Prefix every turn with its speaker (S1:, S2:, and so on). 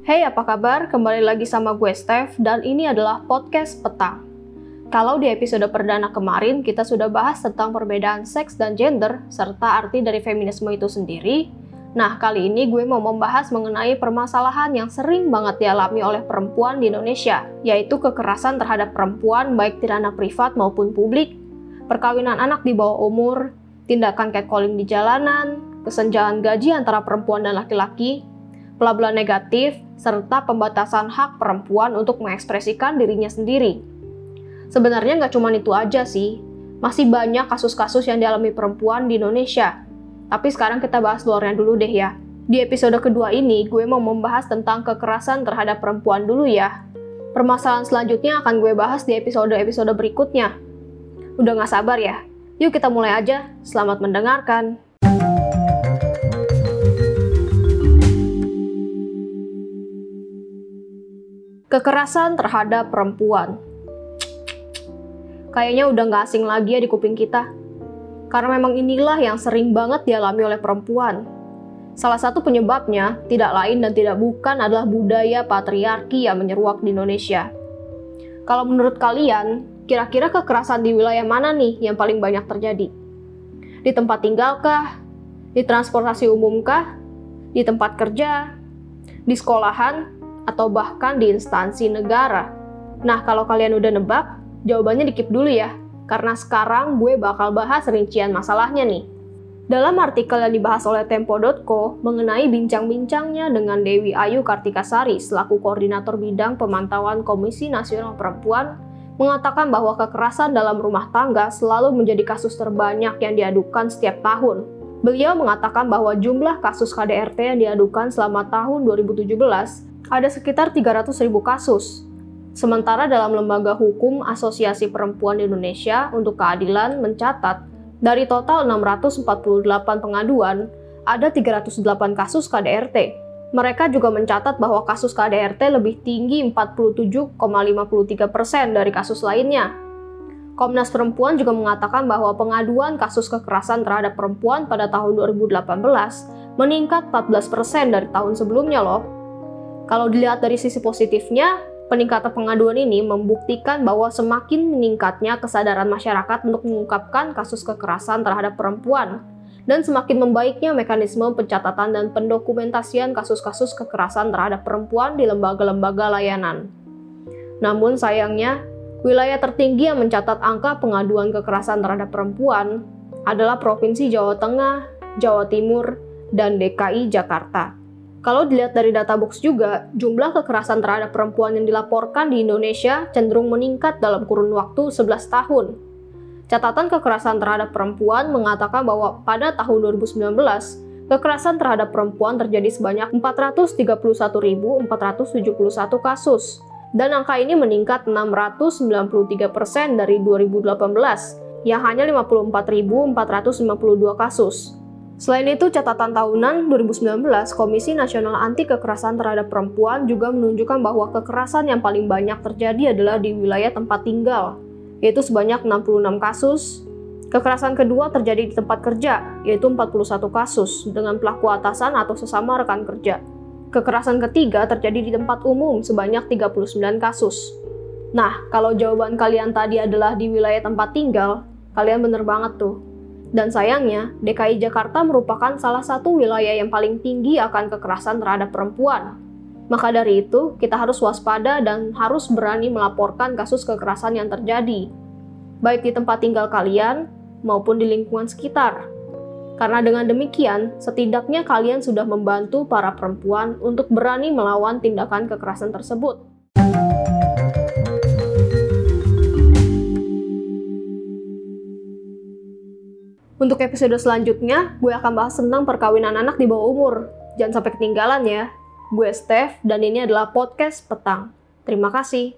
S1: Hey, apa kabar? Kembali lagi sama gue Steph dan ini adalah podcast Petang. Kalau di episode perdana kemarin kita sudah bahas tentang perbedaan seks dan gender serta arti dari feminisme itu sendiri, nah kali ini gue mau membahas mengenai permasalahan yang sering banget dialami oleh perempuan di Indonesia, yaitu kekerasan terhadap perempuan baik di ranah privat maupun publik, perkawinan anak di bawah umur, tindakan catcalling di jalanan, kesenjangan gaji antara perempuan dan laki-laki, pelabelan negatif, serta pembatasan hak perempuan untuk mengekspresikan dirinya sendiri. Sebenarnya nggak cuma itu aja sih, masih banyak kasus-kasus yang dialami perempuan di Indonesia. Tapi sekarang kita bahas luarnya dulu deh ya. Di episode kedua ini, gue mau membahas tentang kekerasan terhadap perempuan dulu ya. Permasalahan selanjutnya akan gue bahas di episode-episode berikutnya. Udah nggak sabar ya? Yuk kita mulai aja. Selamat mendengarkan. Kekerasan terhadap perempuan. Kayaknya udah nggak asing lagi ya di kuping kita. Karena memang inilah yang sering banget dialami oleh perempuan. Salah satu penyebabnya tidak lain dan tidak bukan adalah budaya patriarki yang menyeruak di Indonesia. Kalau menurut kalian, kira-kira kekerasan di wilayah mana nih yang paling banyak terjadi? Di tempat tinggalkah? Di transportasi umumkah? Di tempat kerja? Di sekolahan? Atau bahkan di instansi negara. Nah, kalau kalian udah nebak, jawabannya dikip dulu ya, karena sekarang gue bakal bahas rincian masalahnya nih. Dalam artikel yang dibahas oleh Tempo.co mengenai bincang-bincangnya dengan Dewi Ayu Kartikasari selaku Koordinator Bidang Pemantauan Komisi Nasional Perempuan, mengatakan bahwa kekerasan dalam rumah tangga selalu menjadi kasus terbanyak yang diadukan setiap tahun. Beliau mengatakan bahwa jumlah kasus KDRT yang diadukan selama tahun 2017 ada sekitar 300 ribu kasus. Sementara dalam lembaga hukum Asosiasi Perempuan Indonesia untuk Keadilan mencatat, dari total 648 pengaduan, ada 308 kasus KDRT. Mereka juga mencatat bahwa kasus KDRT lebih tinggi 47,53 persen dari kasus lainnya. Komnas Perempuan juga mengatakan bahwa pengaduan kasus kekerasan terhadap perempuan pada tahun 2018 meningkat 14 persen dari tahun sebelumnya loh. Kalau dilihat dari sisi positifnya, peningkatan pengaduan ini membuktikan bahwa semakin meningkatnya kesadaran masyarakat untuk mengungkapkan kasus kekerasan terhadap perempuan dan semakin membaiknya mekanisme pencatatan dan pendokumentasian kasus-kasus kekerasan terhadap perempuan di lembaga-lembaga layanan. Namun sayangnya, wilayah tertinggi yang mencatat angka pengaduan kekerasan terhadap perempuan adalah Provinsi Jawa Tengah, Jawa Timur, dan DKI Jakarta. Kalau dilihat dari data box juga, jumlah kekerasan terhadap perempuan yang dilaporkan di Indonesia cenderung meningkat dalam kurun waktu 11 tahun. Catatan kekerasan terhadap perempuan mengatakan bahwa pada tahun 2019, kekerasan terhadap perempuan terjadi sebanyak 431.471 kasus, dan angka ini meningkat 693% dari 2018, yang hanya 54.452 kasus. Selain itu, catatan tahunan 2019 Komisi Nasional Anti Kekerasan Terhadap Perempuan juga menunjukkan bahwa kekerasan yang paling banyak terjadi adalah di wilayah tempat tinggal, yaitu sebanyak 66 kasus. Kekerasan kedua terjadi di tempat kerja, yaitu 41 kasus, dengan pelaku atasan atau sesama rekan kerja. Kekerasan ketiga terjadi di tempat umum sebanyak 39 kasus. Nah, kalau jawaban kalian tadi adalah di wilayah tempat tinggal, kalian bener banget tuh dan sayangnya, DKI Jakarta merupakan salah satu wilayah yang paling tinggi akan kekerasan terhadap perempuan. Maka dari itu, kita harus waspada dan harus berani melaporkan kasus kekerasan yang terjadi, baik di tempat tinggal kalian maupun di lingkungan sekitar. Karena dengan demikian, setidaknya kalian sudah membantu para perempuan untuk berani melawan tindakan kekerasan tersebut. Untuk episode selanjutnya, gue akan bahas tentang perkawinan anak di bawah umur. Jangan sampai ketinggalan ya. Gue Steph, dan ini adalah podcast Petang. Terima kasih.